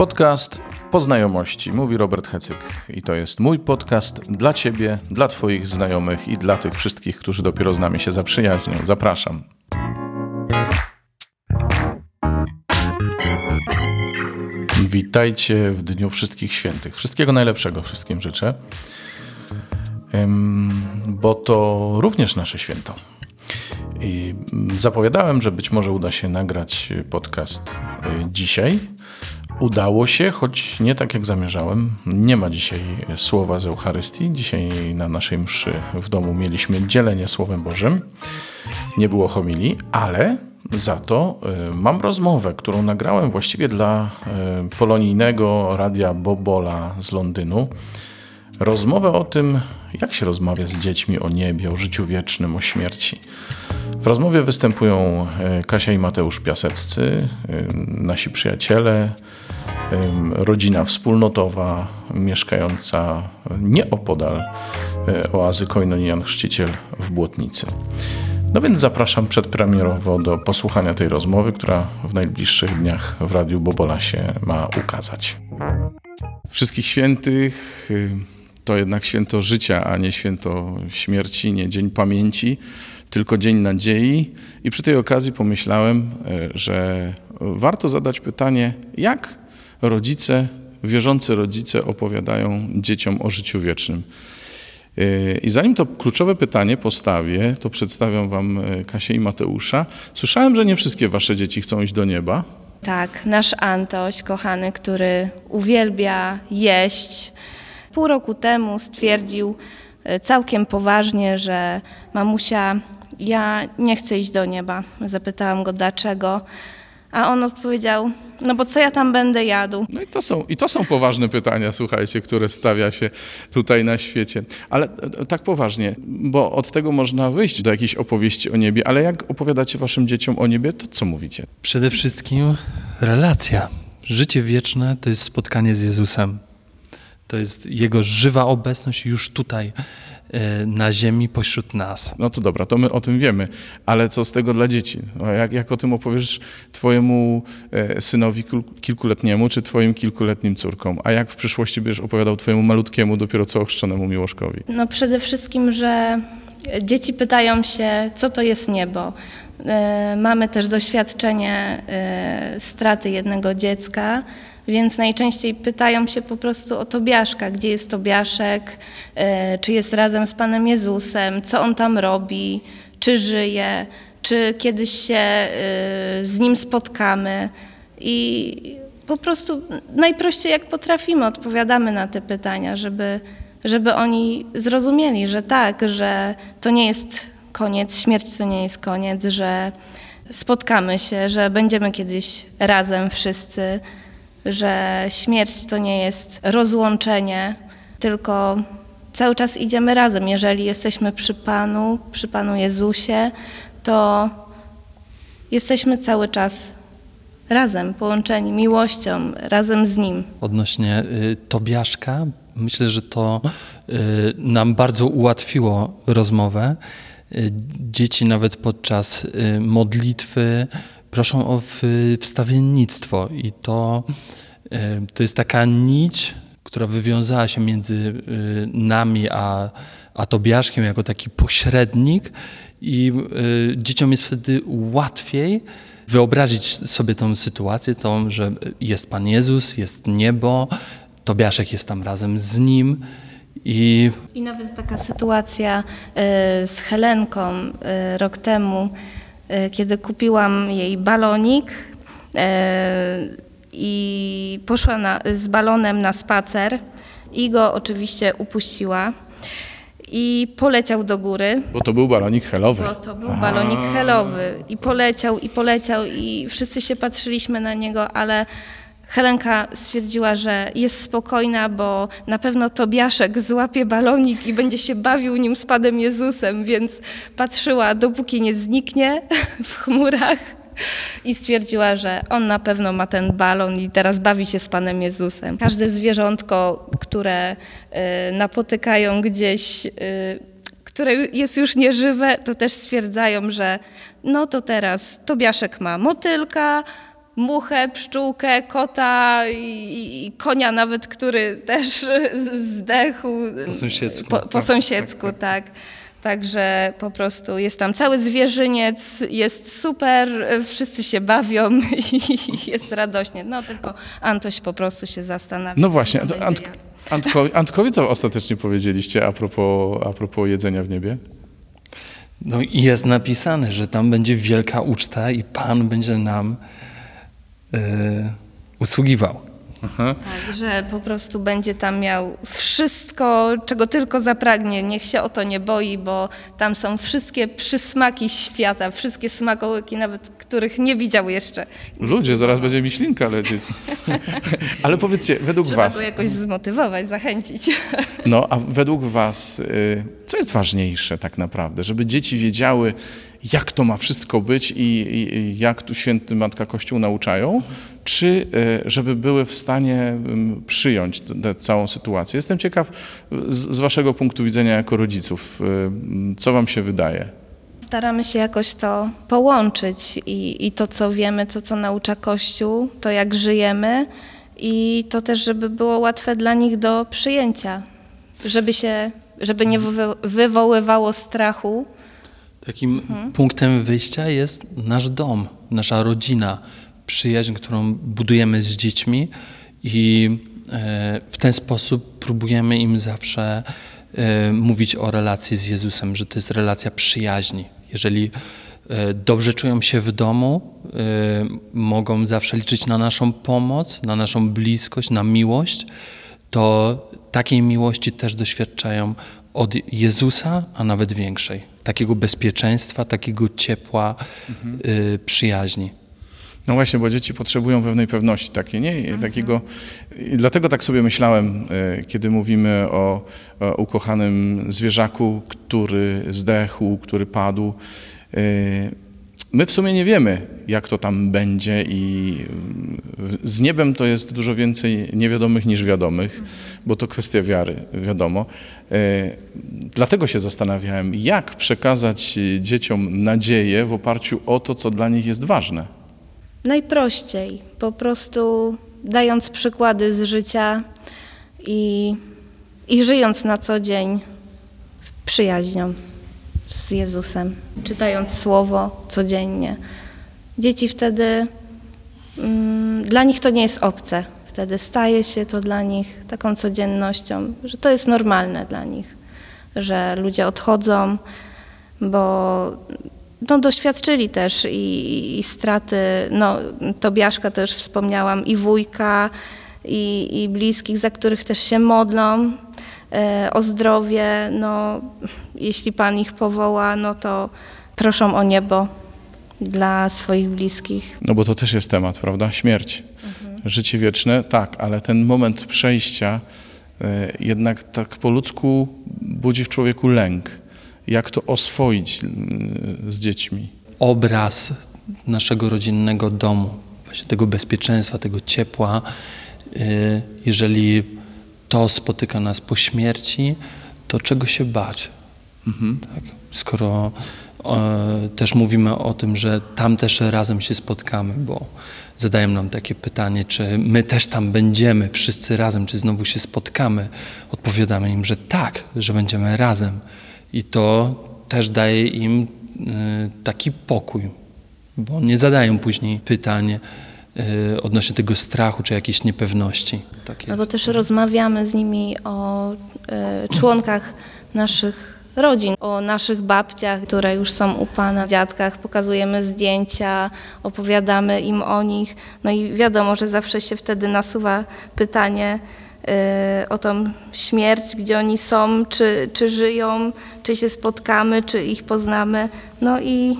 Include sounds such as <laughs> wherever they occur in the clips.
Podcast po znajomości, mówi Robert Hecyk. I to jest mój podcast dla Ciebie, dla Twoich znajomych i dla tych wszystkich, którzy dopiero z nami się zaprzyjaźnią. Zapraszam. Witajcie w Dniu Wszystkich Świętych. Wszystkiego najlepszego wszystkim życzę, bo to również nasze święto. I zapowiadałem, że być może uda się nagrać podcast y, dzisiaj. Udało się, choć nie tak jak zamierzałem. Nie ma dzisiaj słowa z Eucharystii. Dzisiaj na naszej mszy w domu mieliśmy dzielenie Słowem Bożym. Nie było homilii, ale za to y, mam rozmowę, którą nagrałem właściwie dla y, polonijnego radia Bobola z Londynu. Rozmowę o tym, jak się rozmawia z dziećmi o niebie, o życiu wiecznym, o śmierci. W rozmowie występują y, Kasia i Mateusz Piaseccy, nasi przyjaciele, rodzina wspólnotowa mieszkająca nieopodal oazy Koinonian Chrzciciel w Błotnicy. No więc zapraszam przedpremierowo do posłuchania tej rozmowy, która w najbliższych dniach w Radiu Bobola się ma ukazać. Wszystkich świętych y, to jednak święto życia, a nie święto śmierci, nie dzień pamięci, tylko dzień nadziei. I przy tej okazji pomyślałem, y, że warto zadać pytanie, jak rodzice, wierzący rodzice opowiadają dzieciom o życiu wiecznym. I zanim to kluczowe pytanie postawię, to przedstawiam Wam e, Kasię i Mateusza. Słyszałem, że nie wszystkie Wasze dzieci chcą iść do nieba. Tak, nasz Antoś, kochany, który uwielbia jeść, pół roku temu stwierdził e, całkiem poważnie, że mamusia, ja nie chcę iść do nieba. Zapytałam go dlaczego. A on odpowiedział, no bo co ja tam będę jadł? No i to są, i to są poważne pytania, słuchajcie, które stawia się tutaj na świecie. Ale e, tak poważnie, bo od tego można wyjść do jakiejś opowieści o niebie, ale jak opowiadacie waszym dzieciom o niebie, to co mówicie? Przede wszystkim relacja. Życie wieczne to jest spotkanie z Jezusem. To jest Jego żywa obecność już tutaj. E, na ziemi pośród nas. No to dobra, to my o tym wiemy, ale co z tego dla dzieci? Jak, jak o tym opowiesz twojemu e, synowi kilkuletniemu, czy twoim kilkuletnim córkom? A jak w przyszłości będziesz opowiadał twojemu malutkiemu, dopiero co ochrzczonemu Miłoszkowi? No przede wszystkim, że dzieci pytają się, co to jest niebo. E, mamy też doświadczenie straty jednego dziecka, więc najczęściej pytają się po prostu o Tobiaszka, gdzie jest Tobiaszek, e, czy jest razem z Panem Jezusem, co on tam robi, czy żyje, czy kiedyś się e, z nim spotkamy. I po prostu najprościej jak potrafimy odpowiadamy na te pytania, żeby, żeby oni zrozumieli, że tak, że to nie jest koniec, śmierć to nie jest koniec, że spotkamy się, że będziemy kiedyś razem wszyscy że śmierć to nie jest rozłączenie, tylko cały czas idziemy razem. Jeżeli jesteśmy przy Panu, przy Panu Jezusie, to jesteśmy cały czas razem, połączeni miłością, razem z Nim. Odnośnie y, Tobiaszka, myślę, że to y, nam bardzo ułatwiło rozmowę. Y, dzieci nawet podczas y, modlitwy proszą o wstawiennictwo i to, e, to jest taka nić, która wywiązała się między e, nami a, a Tobiaszkiem jako taki pośrednik i e, dzieciom jest wtedy łatwiej wyobrazić sobie tą sytuację, tą, że jest Pan Jezus, jest niebo, Tobiaszek jest tam razem z Nim. I, I nawet taka sytuacja z Helenką rok temu, kiedy kupiłam jej balonik e, i poszła na, z balonem na spacer i go oczywiście upuściła i poleciał do góry. Bo to był balonik helowy. Bo to był balonik helowy i poleciał i poleciał i wszyscy się patrzyliśmy na niego, ale Helenka stwierdziła, że jest spokojna, bo na pewno Tobiaszek złapie balonik i będzie się bawił nim z Panem Jezusem, więc patrzyła, dopóki nie zniknie <laughs> w chmurach i stwierdziła, że on na pewno ma ten balon i teraz bawi się z Panem Jezusem. Każde zwierzątko, które y, napotykają gdzieś, y, które jest już nieżywe, to też stwierdzają, że no to teraz Tobiaszek ma motylka, muchę, pszczółkę, kota i, i konia nawet, który też <laughs> zdechł. Po sąsiedzku. Po, po sąsiedzku, <laughs> tak. Także po prostu jest tam cały zwierzyniec, jest super, wszyscy się bawią <laughs> i jest radośnie. No tylko Antoś po prostu się zastanawia. No właśnie, Ant, jadł. Antkowi, co ostatecznie powiedzieliście a propos, a propos jedzenia w niebie? No i jest napisane, że tam będzie wielka uczta i Pan będzie nam usługiwał. Aha. Tak, że po prostu będzie tam miał wszystko, czego tylko zapragnie. Niech się o to nie boi, bo tam są wszystkie przysmaki świata, wszystkie smakołyki, nawet których nie widział jeszcze. Ludzie, zaraz będzie miślinka lecieć. <laughs> Ale powiedzcie, według Trzeba was, go jakoś zmotywować, zachęcić. no a według was, y, co jest ważniejsze tak naprawdę? Żeby dzieci wiedziały, jak to ma wszystko być i, i, i jak tu święty Matka Kościół nauczają, czy y, żeby były w stanie przyjąć tę całą sytuację? Jestem ciekaw z, z waszego punktu widzenia jako rodziców, ym, co wam się wydaje? Staramy się jakoś to połączyć i, i to, co wiemy, to, co naucza Kościół, to jak żyjemy i to też, żeby było łatwe dla nich do przyjęcia, żeby się, żeby nie wywo- wywoływało strachu. Takim punktem wyjścia jest nasz dom, nasza rodzina, przyjaźń, którą budujemy z dziećmi i e, w ten sposób próbujemy im zawsze e, mówić o relacji z Jezusem, że to jest relacja przyjaźni. Jeżeli e, dobrze czują się w domu, mogą zawsze liczyć na naszą pomoc, na naszą bliskość, na miłość, to takiej miłości też doświadczają od Jezusa, a nawet większej. Takiego bezpieczeństwa, takiego ciepła, y, przyjaźni. No właśnie, bo dzieci potrzebują pewnej pewności takiej, nie? I Takiego, i dlatego tak sobie myślałem, e, kiedy mówimy o, o ukochanym zwierzaku, który zdechł, który padł. E, My w sumie nie wiemy, jak to tam będzie i z niebem to jest dużo więcej niewiadomych niż wiadomych, bo to kwestia wiary, wiadomo. E, Dlatego się zastanawiałem, jak przekazać dzieciom nadzieję w oparciu o to, co dla nich jest ważne. Najprościej, po prostu dając przykłady z życia i, i żyjąc na co dzień przyjaźnią z Jezusem, czytając Słowo codziennie. Dzieci wtedy, dla nich to nie jest obce, wtedy staje się to dla nich taką codziennością, że to jest normalne dla nich, że ludzie odchodzą, bo no, doświadczyli też i, i straty, no, Tobiaszka też wspomniałam, i wujka, i, i bliskich, za których też się modlą e, o zdrowie. No, jeśli Pan ich powoła, no to proszą o niebo dla swoich bliskich. No bo to też jest temat, prawda? Śmierć. Życie wieczne, tak, ale ten moment przejścia e, jednak tak po ludzku budzi w człowieku lęk. Jak to oswoić mm, z dziećmi? Obraz naszego rodzinnego domu, właśnie tego bezpieczeństwa, tego ciepła, y, jeżeli to spotyka nas po śmierci, to czego się bać? Tak? Skoro też mówimy o tym, że tam też razem się spotkamy, bo zadają nam takie pytanie, czy my też tam będziemy, wszyscy razem, czy znowu się spotkamy. Odpowiadamy im, że tak, że będziemy razem. I to też daje im e, taki pokój, bo nie zadają później pytań e, odnośnie tego strachu czy jakiejś niepewności. Tak No bo jest. też rozmawiamy z nimi o e, członkach naszych rodzin, o naszych babciach, które już są u Pana, dziadkach, pokazujemy zdjęcia, opowiadamy im o nich. No i wiadomo, że zawsze się wtedy nasuwa pytanie e, o tą śmierć, gdzie oni są, czy, czy żyją, czy się spotkamy, czy ich poznamy. No i,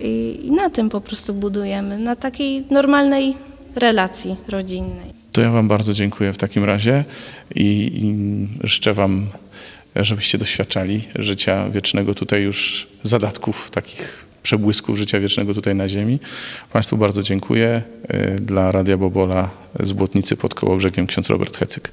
i, i na tym po prostu budujemy, na takiej normalnej relacji rodzinnej. To ja Wam bardzo dziękuję w takim razie i, i życzę Wam, żebyście doświadczali życia wiecznego tutaj już, zadatków takich przebłysków życia wiecznego tutaj na ziemi. Państwu bardzo dziękuję. Y, Dla Radia Bobola z Błotnicy pod Kołobrzegiem ksiądz Robert Hecyk.